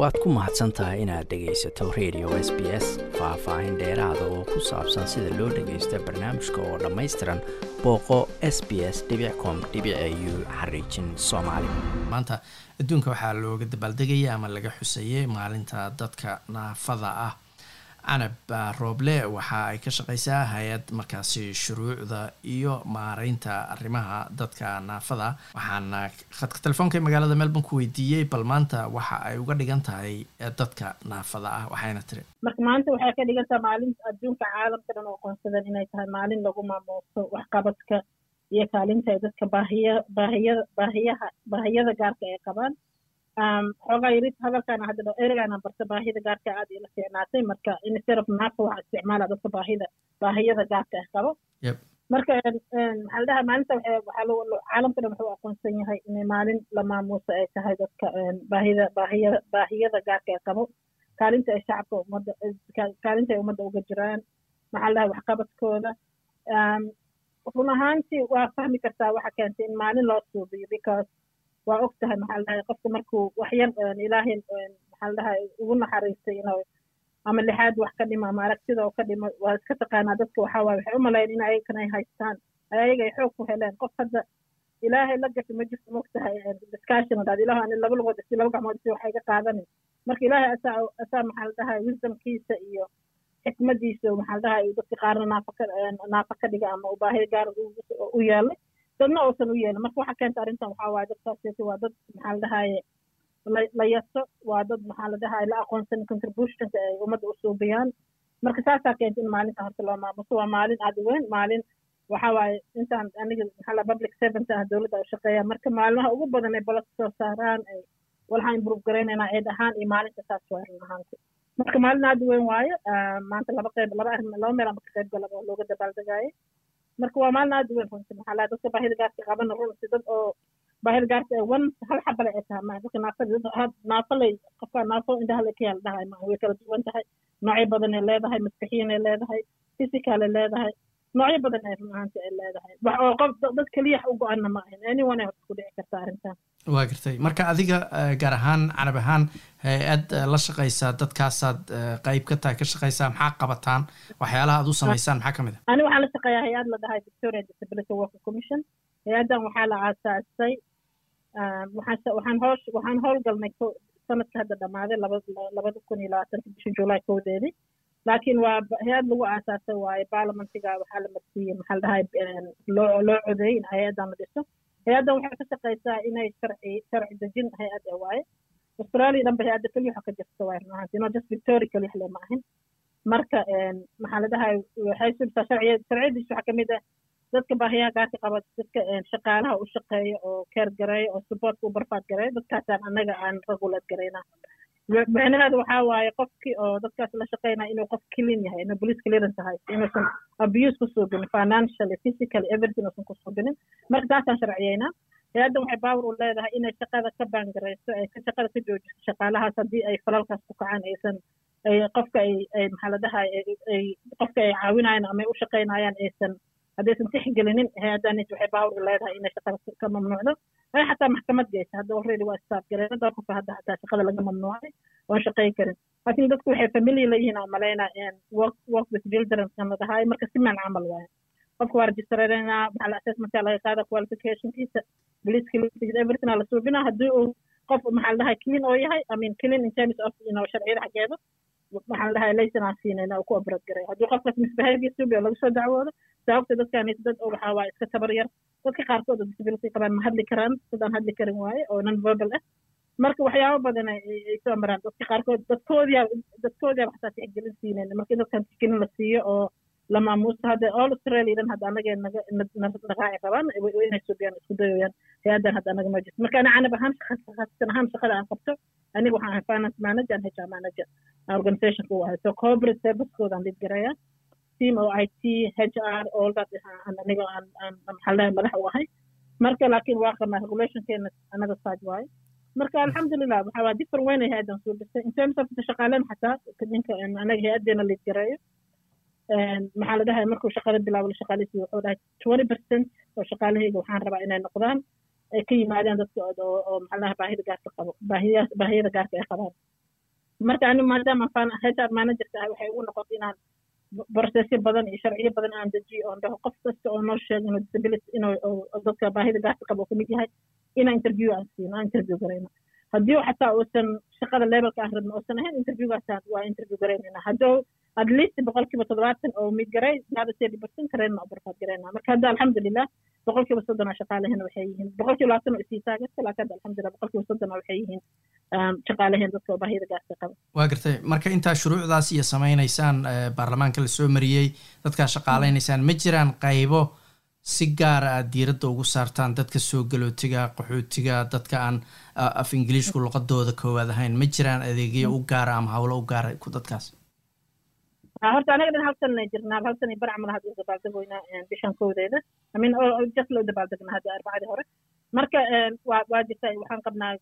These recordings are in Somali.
waad ku mahadsan tahay inaad dhegaysato radio s b s faah-faahin dheeraada oo ku saabsan sida loo dhagaysto barnaamijka oo dhammaystiran booqo s b s com u xariijin soomaali. Maanta adduunka waxaa looga dabaaldegaya ama laga xusayay maalinta dadka naafada ah canab rooble waxa ay ka shaqeysaa hay'ad markaasi shuruucda iyo maareynta arrimaha dadka naafada. Waxaana khadka telefoonka ee magaalada melbourne ku weydiiyey bal maanta waxa ay uga dhigan tahay dadka naafada ah. Waxayna tiri. Marka maanta waxay ka dhigan tahay maalinta adduunka caalamka dhan oo aqoonsadan inay tahay maalin lagu maamuuso waxqabadka iyo kaalinta ay dadka baahiya baahiyada baahiyaha baahiyada gaarka ay qabaan xoogaa yarid hadalkaana hadda ereygaana barta baahida gaarka aad ila fiicnaatay marka instead of naafa waxaa isticmaala dadka baahida baahiyada gaarka ah qabo? Marka maxaa la dhahaa maalinta waxaa caalamka dhan wuxuu aqoonsan yahay inay maalin la maamuuso ay tahay dadka baahida baahiya baahiyada gaarka ah qabo? Kaalinta ay shacabka ummadda kaalinta ay ummadda uga jiraan maxaa la dhahaa waxqabadkooda. Run ahaantii waa fahmi kartaa waxa keentay in maalin loo suubiyo because waa og tahay maxaa qofka markuu waxyar ilaahay maxaa ugu naxariistay inuu ama lixaad wax ka dhimo ama aragtida oo ka dhimo waa iska taqaanaa dadka waxaa waaye. Waxay u malayn in ayagan ay haystaan ayaga ay xoog ku heleen. Qof hadda ilaahay la gasho ma jirto moog discussion dhaad ilaah ani laba lugood isi laba gacmood isi waxay ka qaadanin. Marka ilaahay asaa asaa maxaa wisdomkiisa iyo xikmadiisa maxaa dadka qaarna naafa ka naafa ka dhiga ama ubaahiya gaar u yeelay dadna uusan u yeelin marka waxa keenta arrintan waxaa waaye dadkaaseti waa dad maxaa la dhahaye la yaso waa dad maxaa la dhahaye la aqoonsan contributionka ay ummadda u suubiyaan marka saasaa keenta in maalinta horta loo maamuso waa maalin aada weyn. Maalin waxa waaye intaan aniga maxaa la public servant ah dowladda u shaqeeya. Marka maalmaha ugu badan ay balad soo saaraan ay walxaan improve garaynaynaa eed ahaan iyo maalinta saas waa run ahaanti marka maalin aada weyn waayo maanta laba qayb laba arrin laba meel ama ka qayb galaba oo looga dabaaldegaayo marka waa maalin aada u weyn runti maxaa laha dadka baahida gaarka qabana runti dad oo baahida gaarka wan hal xabale ay tahay maa dadka naafada naafalay qofka naafo indhahala ka yaalla dhahay maa way kala duwan tahay noocyo badan ay leedahay maskaxiyan ay leedahay physical ay leedahay noocyo badan ay run ahaanti ay leedahay. Wax oo qof dad keliya u go-anna ma ahin anyone ay horta ku dhici karta arrintan? Waa gartay. Marka adiga gaar ahaan carab ahaan hay'ad la shaqaysaa dadkaasaad qayb ka tahay ka shaqaysaa maxaa qabataan? Waxyaalaha aad u samaysaan maxaa ka mid a ani waxaan la shaqeeyaa hay'ad la dhahay victoria disability worker commission. Hay'addan waxaa la aasaasay waxaan waxaan hoosh waxaan howlgalnay sanadka hadda dhammaaday laba labada kun iyo labaatanka bisha july kowdeedii laakiin waa hay'ad lagu aasaasay waaye baarlamentiga waxaa la marsiiyey maxaa la dhahay loo loo codeeyey in hay'addan la dhiso. Hay'addan waxay ka shaqaysaa inay sharci sharci dejin hay'ad ah waaye. Australia dhanba hay'adda keliya waxa ka jirta waaye run ahaanti no just victoria keliya le ma ahin marka maxaa la dhahay waxay sultaa sharciya sharciyadiisa waxaa ka mid ah dadka baahiyaha gaarka qaba dadka shaqaalaha u shaqeeya oo keer gareeya oo supportka u barfaad gareeya dadkaasaan annaga aan regulate garayna micnaheedu waxaa waaye qofkii oo dadkaas la shaqeynaya inuu qof clean yahay inuu police clearance tahay inuusan abuse ku suubinin financially physically everything uusan ku suubinin marka taasaan sharciyeynaa hay'addan waxay baawar u leedahay inay shaqada ka baangarayso ay shaqada ka joojiso shaqaalahaas haddii ay falalkaas ku kacaan aysan ay qofka ay ay qofka ay caawinayaan ama ay u shaqeynayaan aysan haddaysan tixgelinin hay'addanis waxay baawar u leedahay inay shaqada ka mamnuucdo. Ay xataa maxkamad geysa. Hadda already waa staaf gareena qofka hadda xataa shaqada laga mamnuucay oon shaqeyn karin. Laakiin dadku waxay familiar leeyihiin oo malaynaa work work with children kan marka si man camal waaye qofka waa registrareynaa maxaa la assessmentka laga qaada qualificationkiisa police everything la suubinaa. Haddii uu qof maxaa la dhahay clean oo yahay i mean clean in terms of you know sharciyada xaggeeda maxaa la dhahay laysan aan siinayna oo ku abrad garay. Haddii qofkaas suubi oo laga soo dacwoodo sababta dadkan dad waxaa waaye iska tabar yar. Dadka qaarkood oo disability qabaan ma hadli karaan dad aan hadli karin waaye oo non verbal ah. Marka waxyaabo badan ay soo maraan. Dadka qaarkood dadkoodiyaa dadkoodiyaa waxtaa tixgelin siinayna. Marka in dadkan tixgelin la siiyo oo la maamuusto hadda all australia dhan hadda anaga naga naqaaci rabaan inay suubiyaan isku dayooyaan hay'addan hadda anaga ma jirto marka ani canab ahaan khasatan ahaan shaqada aan qabto aniga waxaan ahay finance manager and hr manager. Organizationka u ahay so corporate servicekooda aan lidgarayaa team oo i t h r all that. aniga aan madax u ahay marka laakiin waa qabnaa regulationkeena anaga saaj waaye marka alxamdulilah waxa waa different weyn ay hay'addan suubisay in terms of shaqaaleen xataa ninka anaga hay'addeena lidgareeyo maxaa la dhahay markuu shaqada bilaabo la shaqaaleysiyo wuxuu dhahay twenty percent oo shaqaalahayga waxaan rabaa inay noqdaan ay ka yimaadaan dadka oo maxaa la baahida gaarka qabo baahiya baahiyada gaarka ay qabaan. Marka ani maadaama hr managerka ah waxay ugu noqotay inaan processyo badan iyo sharciyo badan aan dejiyo oon dhaho qof kasta oo noo sheego inuu disability inuu dadka baahida gaarka qabo ka mid yahay inaan interview aan siino aan interview garayno haddii xataa uusan shaqada levelka aan rabno uusan ahayn interviewgaasaan waa interview garaynayna hadduu at least boqolkiiba toddobaatan oo mid garay gaada thirty percent karayna barkaad garayna marka hadda alxamdulilah boqolkiiba soddona shaqaalehena waxay yihiin. Boqolkiiba labaatan oo isii taageerta laakiin hadda alxamdulilah boqolkiiba soddona waxay yihiin shaqaaleheen dadka oo baahida gaarka qaba. Waa gartay. Marka intaa shuruucdaas iyo samaynaysaan baarlamaanka la soo mariyey dadkaa shaqaalaynaysaan ma jiraan qaybo si gaara aad diiradda ugu saartaan dadka soo galootiga qaxootiga dadka aan af ingiliishku luqadooda koowaad ahayn? Ma jiraan adeegyo u gaara ama howlo u gaara ku dadkaas horta anaga dhan hal sanna jirnaa hal sana bar camal hadda dabaaldegoynaa bishan kowdeeda amin just loo dabaaldegnaa hadda arbacadii hore. Marka waa waa jirta waxaan qabnaa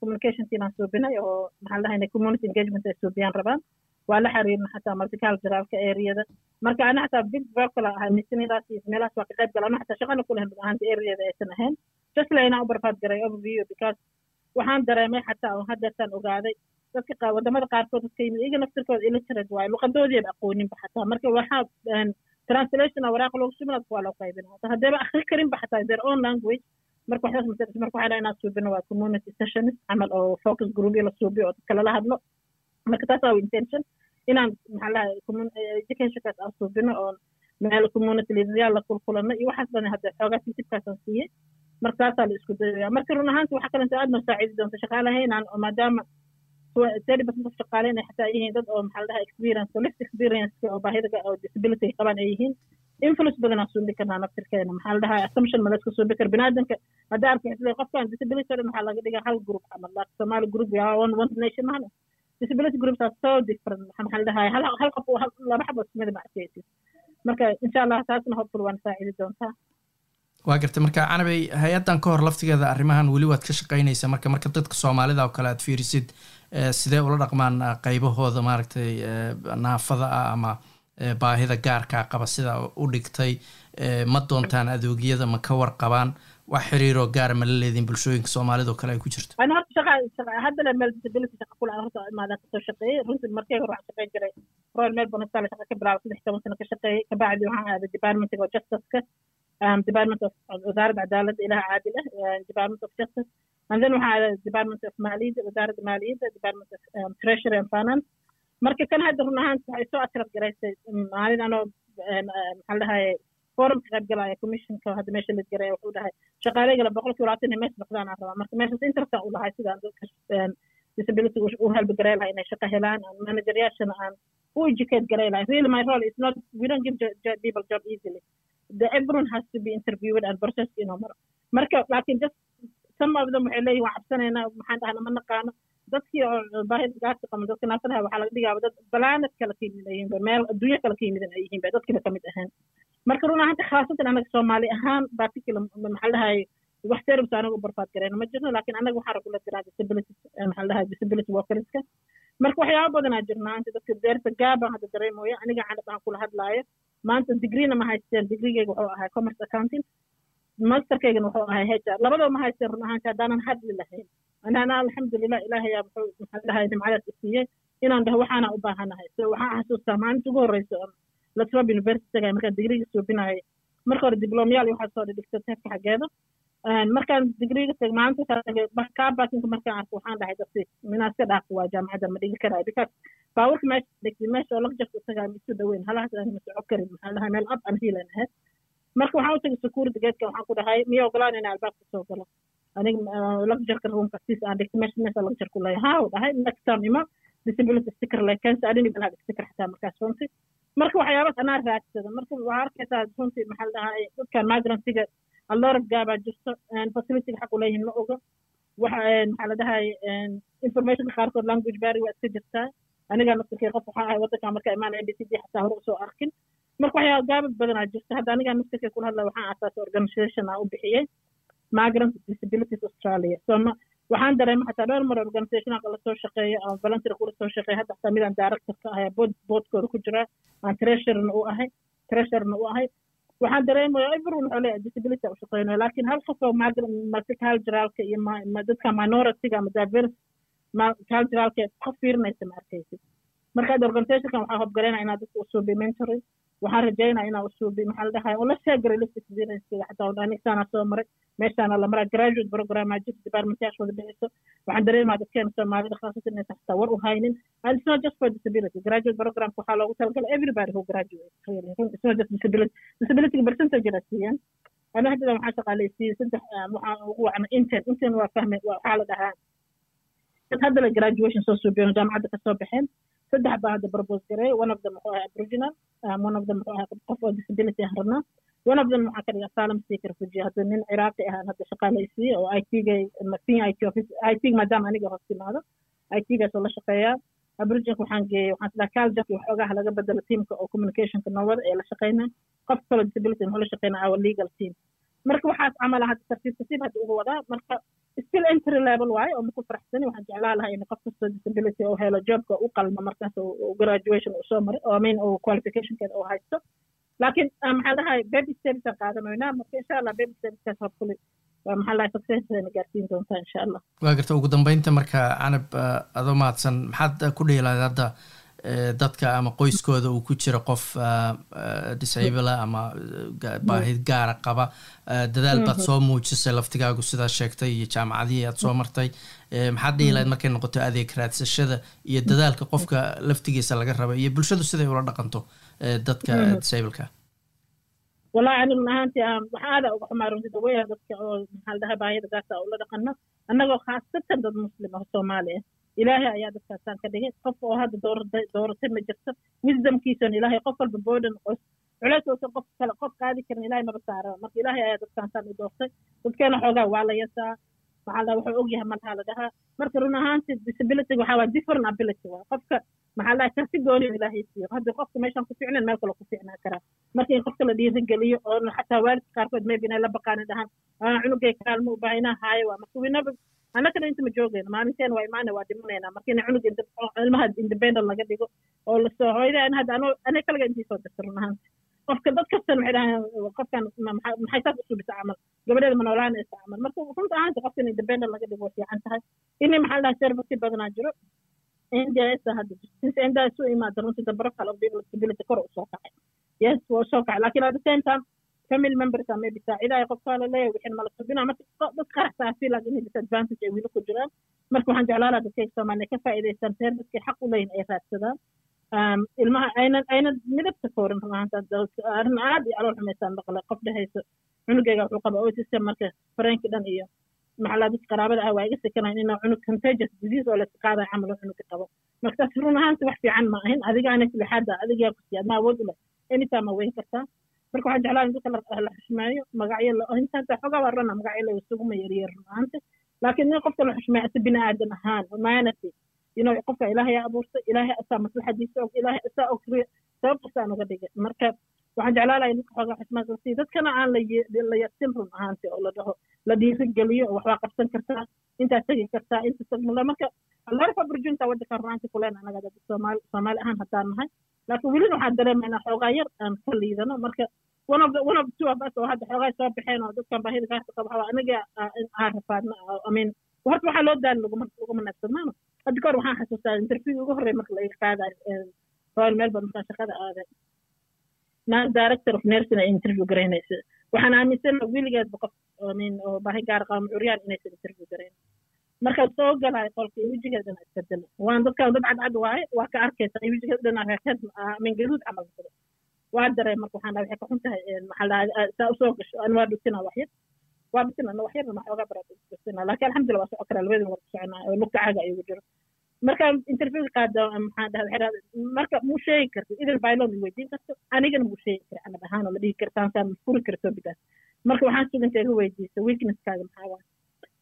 communication team aan suubinay oo maxaan lahayna community engagement ay suubiyaan rabaan. Waa la xiriirna xataa multiculturalka areada. Marka ana xataa big vocal ahay misinidaas iyo meelahaas waa ka qayb gala. Ana xataa shaqana ku lehen ahaanta areada aysan ahayn. Just la inaan u barfaad garay overview because waxaan dareemay xataa oo haddeertaan ogaaday dadka waddamada qaarkood dadka yimid iyaga naftirkooda illiterate waayo luqadoodiiba aqooninba xataa marka waxaa translation waraaq loogu subin waa loo qaybina hata haddeeba akri karinba xataa their own language. Marka waxdaas masalis marka waxaa inaan suubino waa community sessions camal oo focus groupyo la suubiyo oo dadka lala hadlo. Marka taas waa intention. Inaan maxaa lahay educationkaas aan suubino oo meel community leaderyaal la kulkulano iyo waxaas dhan hadda xoogaa sisibkaasaan siiyey marka taasaa la isku dayaya marka run ahaanti waxa kalenta aad noo saacidi doonta shaqaalahaynaan oo maadaama thirty percent of shaqaale inay xataa yihiin dad oo maxaa ladhaha experience oo lift experience oo baahida oo disability qabaan ay yihiin influence badan suubi karnaa naftirkeena maxaa la dhahaa assumption ma laska suubi kar biniaadanka hadda arka isle disability o dhan laga dhigaa hal group. camal like somali group. yaa one one nation mahana disability groups are so different. maxaa la dhahaa hal hal qof laba xabo ismida ma marka insha allah taasna hopeful waan saacidi doontaa waa gartay marka canabey hay'addan ka hor laftigeeda arrimahan weli waad ka shaqaynaysa marka marka dadka soomaalida oo kale aad fiirisid sidee ula dhaqmaan qaybahooda maaragtay naafada ah ama baahida gaarkaa qaba sida u dhigtay ma doontaan adeegyada ma ka warqabaan wax xiriiroo gaara ma la leediin bulshooyinka soomaalida oo kale ay ku jirto? Ana horta shaqa haddana meel disability shaqa kula horta imaadaan ka soo shaqeeyey runtii markay hore waxaan shaqeyn jiray royal melbourne hospital shaqa ka bilaabay saddex toban sano ka shaqeeyey kabacdi waxaan aaday departmentiga justiceka um, department of wasaaradda cadaaladda ilaha caadil ah department of justice and then waxaa aaday department of maaliyadda wasaaradda maaliyadda department of um, treasury and finance. marka kan hadda run ahaanta waxay soo atrab garaysay maalin anoo maxaa dhahaye forum ka qayb galaya commissionka hadda meesha la garaya wuxuu dhahay shaqaalegala boqolkiiba labaatan inay meesha noqdaan aan rabaa marka meeshaas interesta u lahay sidaan dadka disability u helbi garay lahay inay shaqo helaan manageryaashana aan u educate garay lahay really my role. Is not we don't give people job easily. The everyone has to be interviewed and process inuu maro marka laakiin just some of them waxay leeyihiin waan cabsanaynaa maxaan dhahna ma naqaano. Dadkii oo baahida gaarka qaba dadka naafadaha waxaa laga dhigaaba dad balaanad kala ka yimid ay yihiin meel adduunyo kala ka yimidin ay yihiin ba dadkiiba ka mid ahayn marka run ahaanta khaasatan anaga soomaali ahaan particular maxaa dhahay wax service anaga u barfaad garayna ma jirno laakiin anaga waxaan ragula jiraa disability maxaa dhahay disability workerska. Marka waxyaaba badanaa jirnaa inta dadka deerta gaabaan hadda dareemooya aniga canab kula hadlaayo. Maanta digreena ma haysteen digrigeyga wuxuu ahay commerce accounting masterkaygana wuxuu ahay hr labadaba ma haysteen run ahaanta haddaanan hadli lahayn. Anana alxamdulilah ilaahayaa muxuu maxaa dhahay nimcadaas isiiyey inaan dhaho waxaana u baahanahay so waxaan xasuustaa maalinta ugu horreysa latrobe university tagay markaan digriga suubinayay. Marka hore dibloomyaal waxaa soo dhigta teebka xaggeeda. Markaan digriga tag maalinta kaa markaan arko waxaan dhahay dadsi minaa iska dhaafo waa jaamacadda ma dhigi karayo because baawarka meesha dhigtay meesha oo lagjarka utagaa ma isu dhaweyn halahaas aan ma soco karin maxaa dhahay meel ab aan hiilan ahayd marka waxaan u tagay security gatekan waxaan ku dhahay miya ogolaan inaa albaabka soo galo? Aniga lagjarka roomka sis aan dhigtay meesha meesha lagjar ku leeyahay. Haa dhahay next ima disability sticker lekensa adini balaa sticker xataa markaas runtii marka waxyaabaas anaa raadsada. Marka waxaa arkaysaa runtii maxaa dhahay dadkan migrantiga allorab gaabaa jirto facilityga xaq u leeyihiin ma oga maxaa la dhahay informationka qaarkood language barry waa iska jirtaa. Anigaa naftirkay qof waxaa ahay waddanka marka imaanaya b xataa hore u soo arkin marka waxyaaba gaaba badanaa jirta hadda anigaa naftirkay kula hadlaya waxaan asaas organization aan u bixiyey migrant disabilities australia. So ma waxaan dareema xataa dhowr mar organizationka la soo shaqeeyo ama volunteer kula soo shaqeeya hadda xataa midaan director ka ahay bood boodkooda ku jira aan treasurerna u ahay treasurerna u ahay. Waxaan dareemaya everyone wuxuu leeyahay disability u shaqeynayo laakiin hal qof oo multiculturalka iyo dadka minorityga ama diverse culturalkeed qof fiirinaysa ma arkaysid markaad organizationkan waxaa hobgalayna inaad dadka usuubi mentoring waxaan rajaynaa inaa usuubi maxaa la dhahay oo la sheegaray list xataa anigsana soo maray. Meeshaana la maraa graduate programaa jirta departmentyaasha wada bixiso waxaan dareemaa dadkeena soomaalida khaasatan xataa war u haynin. And it's not just for disability. Graduate programka waxaa loogu talagalay everybody who graduate. Really it's not just disability. Disability percentage la siiyaan ana hadda waxaan shaqaalaysiiyey saddex waxaan ugu wacna intern. Intern waa fahmay waxaa la dhahaa. Dad hadda graduation soo suubiyo jaamacadda ka soo baxeen saddex baa hadda propose gareey one of them wuxuu ahaa aboriginal um, one of them wuxuu ahaa qof oo disability aan rabnaa one of them waxaa ka dhiga asylum seeker refugee hadda nin ciraaqi ahaan hadda shaqaalaysiiye oo i t senior i t office i t maadaama aniga hoos timaado i t la shaqeeyaa aboriginka waxaan geeyey waxaan sidaa caljack waxoogaha laga bedelo teamka oo communicationka noowada ee la shaqeynaa qof kaloo disability wuxuu la shaqeynaa our legal team marka waxaas camala hadda tartiib tartiib hadda ugu wadaa marka still entry level waaye oo maku faraxsani waxaan jeclaa lahaa in qof kastoo disability oo helo jobka u qalma markaas graduation uu soo oo amin oo qualificationkeeda oo haysto. Laakiin maxaa dhahay baby steps aan marka insha allah baby stepskaas hopefully maxaa dhahay successna gaarsiin doontaa insha allah waa garta ugu dambeynta marka canab adoo mahadsan maxaad ku dhihi lahayd hadda dadka ama qoyskooda uu ku jiro qof disable ama baahid gaara qaba. Dadaal baad soo muujisay laftigaagu sidaa sheegtay iyo jaamacadihii aad soo martay. Maxaad dhihi lahayd markay noqoto adeeg raadsashada iyo dadaalka qofka laftigiisa laga raba iyo bulshadu siday ula dhaqanto dadka disableka? Wallahi ani run ahaantii waxaa aada uga xumaa runtii daweya dadka oo maxaa la baahida gaasa ula dhaqano annagoo khaasatan dad muslim ah soomaali ah ilaahay ayaa dadkaasaan ka dhigay qof oo hadda dooratay ma jirto wisdomkiisan ilaahay qof walba boodan qos culeys uusan qof kale qof qaadi karin ilaahay maba saaraba marka ilaahay ayaa dadkaasaan u doortay. Dadkeena xoogaa waa la yasaa maxaa la wuxuu og yahay malaha la dhahaa marka run ahaanti disability waxaa waa different ability waa. Qofka maxaa karti gooni ilaahay siiyo. Haddii qofka meeshaan ku fiicnan meel kale ku fiicnaa karaa. Marka in qofka la dhiirigeliyo oo xataa waalidka qaarkood maybe inay la baqaani dhahaan cunugay kaalma u baaha inaa haayo waa. Marka winaba annagana inta ma joogayno maalinteen waa imaana waa dhimanayna marka cunug ilmaha independent laga dhigo oo la soo hooyada hadda anay kalaga intii soo dirta run ahaanti qofka dad kastan waxay dhahaan qofkan maxay saas usubisa camal? Gabadheeda ma noolaanaysa camal. Marka runta ahaanta qofka in independent laga dhigo fiican tahay. Inay maxaa dhaha service badanaa jiro. Nds hadda since nds u imaada runtii the profile of disability kor u kacay. Yes waa soo kacay laakiin at the same time family members aa maybe saacidaaya qofkaa la leeyahay wixin mala subinaa marka dad qaraxsaa feel like inay disadvantage ay wili ku jiraan marka waxaan jeclaan lahaa soomaaliya ka faa'iidaystaan servicekay xaq u leeyihiin ay raadsadaan ilmaha aynan aynan midabta koorin arrin aad iyo calool xumaysaan maqle qof dhehayso cunugayga wuxuu qaba autism marka fareenki dhan iyo maxalaa dadka qaraabada ah waa iga sekanayn inaa cunug contagious disease oo layska qaadaya camal oo qabo marka taas run ahaanti wax fiican ma ahin adiga ana silixaada adigaa ku siiya adma awood u leh anytime waa weyn kartaa marka waxaan jeclaan dadka la xushmeeyo magacyo intaanta xogaa waa rana magacyo la isuguma yaryar run ahaanti laakiin in qofka la xushmeeyo bini aadan ahaan humanity inuu qofka ilaahay abuurtay ilaahay asaa maslaxadiisa og ilaahay asaa og sababkasaan uga dhigay. Marka waxaan jeclaan lahay dadka xoogaa xushmaad la dadkana aan la yasin run ahaanti oo la dhaho la dhiirigeliyo oo waxbaa qabsan kartaa intaa tegi kartaa inta tagmula marka larf opportunity waddanka run ahaanti kuleen anaga dad soomaali soomaali ahaan haddaan nahay. Laakiin welina waxaan dareemaynaa xoogaa yar aan ka liidano. Marka one of the one of two of us oo hadda xoogaa soo baxeen oo dadkan baahida gaarka qaba waxaa aniga aan rafaadna i mean horta waxaa loo daali laguma laguma nafsamaano hadda kahor waxaan xasuustaa interview ugu horrey marka laga qaadayo royal melbourne markaan shaqada aaday. Naan director of nursing ay interview garaynaysa waxaan aaminsana weligeedba qof min oo baahi gaar qaba curyaan inaysan interview garayn markaad soo galaay qolka wejigeedana isbedelo waan dadkan dad cadcad waaye waa ka arkaysa wejigeed dhana reekeed min gaduud camal waa dareen marka waxaan dhahay waxay ka xun tahay maxaa dhahay saa u soo gasho an waa dhutina waxyar waa dhutina waxyarna ma xoogaa baraa dhutina laakiin alxamdulillah waa socon karaa labadin war ku soconaa oo lugta caaga ayugu jiro. Markaan interviewka qaada maxaa dhahay marka muu sheegi karto idil bailon i weydiin karto anigana muu sheegi kara anab ahaan oo la dhihi kartaan saan furi kara topigaas marka waxaan suganta iga weydiisa weaknesskaaga maxaa waa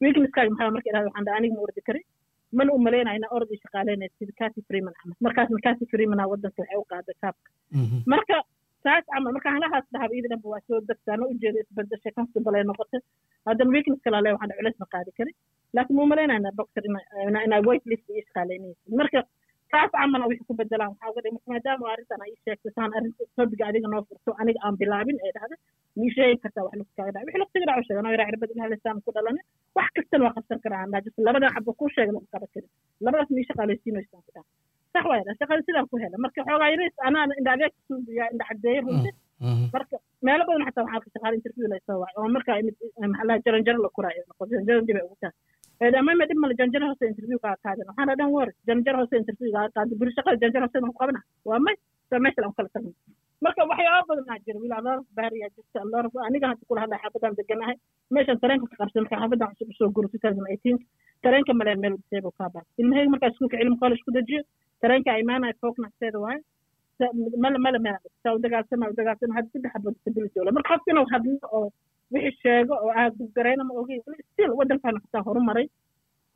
weaknesskaaga maxaa marka idhahda waxaan dhahay aniga ma ordi karin mana u malaynaya inaa ordi shaqaaleynaysa sida cati freeman camal markaasna cati freemana waddanka waxay u qaaday kaabka marka saas camal marka halahaas dhahaba iyada dhanba waa soo degtaana ujeeda isbedeshay comfortable ay noqotay. Haddana weakness kala le waxaan culeys ma qaadi karin. Laakiin muu malaynaya inaa doctor inaa white list iyo shaqaaleynaysa marka saas camala wixii ku bedelaan waxaa uga dhig maadaama arrintan ay sheegtay saan arrinta topiga adiga noo furto aniga aan bilaabin ee dhahda mii sheegi kartaa wax lugta kaaga dhaca wixii lugtiga dhaco sheega noo yaraa cirbad ilaha ku dhalane wax kastana waa qabsan karaa anaa just labadan xabo kuu sheegna ma qaban karin. Labadaas mii shaqaalaysiinaysaan ku dhaha sax waaya shaqada sidaan ku hela. Marka xoogaa yaris anaa indha adeeg suubiyaa indha cadeeye runti marka meelo badan xataa waxaa shaqaala interview la soo wacay oo markaa imid maxaa jaranjaro la kuraayo noqo jaranjaro dib ay ugu tahay dhammaan dhib male janjaro hoose interview kaa qaadan waxaan dhan war janjaro hoose interview kaa qaadan buri shaqada janjaro hoose ku qabana waa may sa meesha aan kala tagno marka waxyaaba badan aa jira wiil aloor baariyaa jirta aniga hadda kula hadlay xaafadaan deganahay meeshan tareenka ka qabsan marka xaafadan cusub u soo guro two thousand eighteen tareenka maleen meel disaable kaa baa ilmahayga markaa iskuulka cilmi college ku dejiyo tareenka imaanaya foognaxteeda waaye mala mala meel saa u dagaalsama u saddex xabo ole marka qofka hadlo oo wixii sheego oo aad garayna ma ogeyn still waddankaana xataa horumaray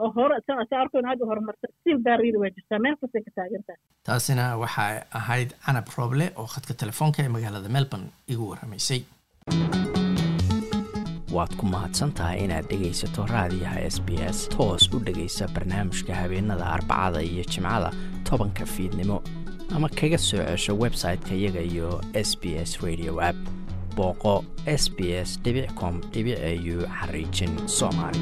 oo hore sa arkoyn aad u horumarta still baariyada waa jirtaa meel kastay ka taagantahay. Taasina waxay ahayd canab rooble oo khadka telefoonka ee magaalada melbourne igu warramaysay waad ku mahadsan tahay inaad dhegaysato raadiyaha s b s. Toos u dhegaysa barnaamijka habeenada arbacada iyo jimcada tobanka fiidnimo. Ama kaga soo cesho website-ka iyaga iyo s b s radio app. Booqo s b s com au xariijin soomaali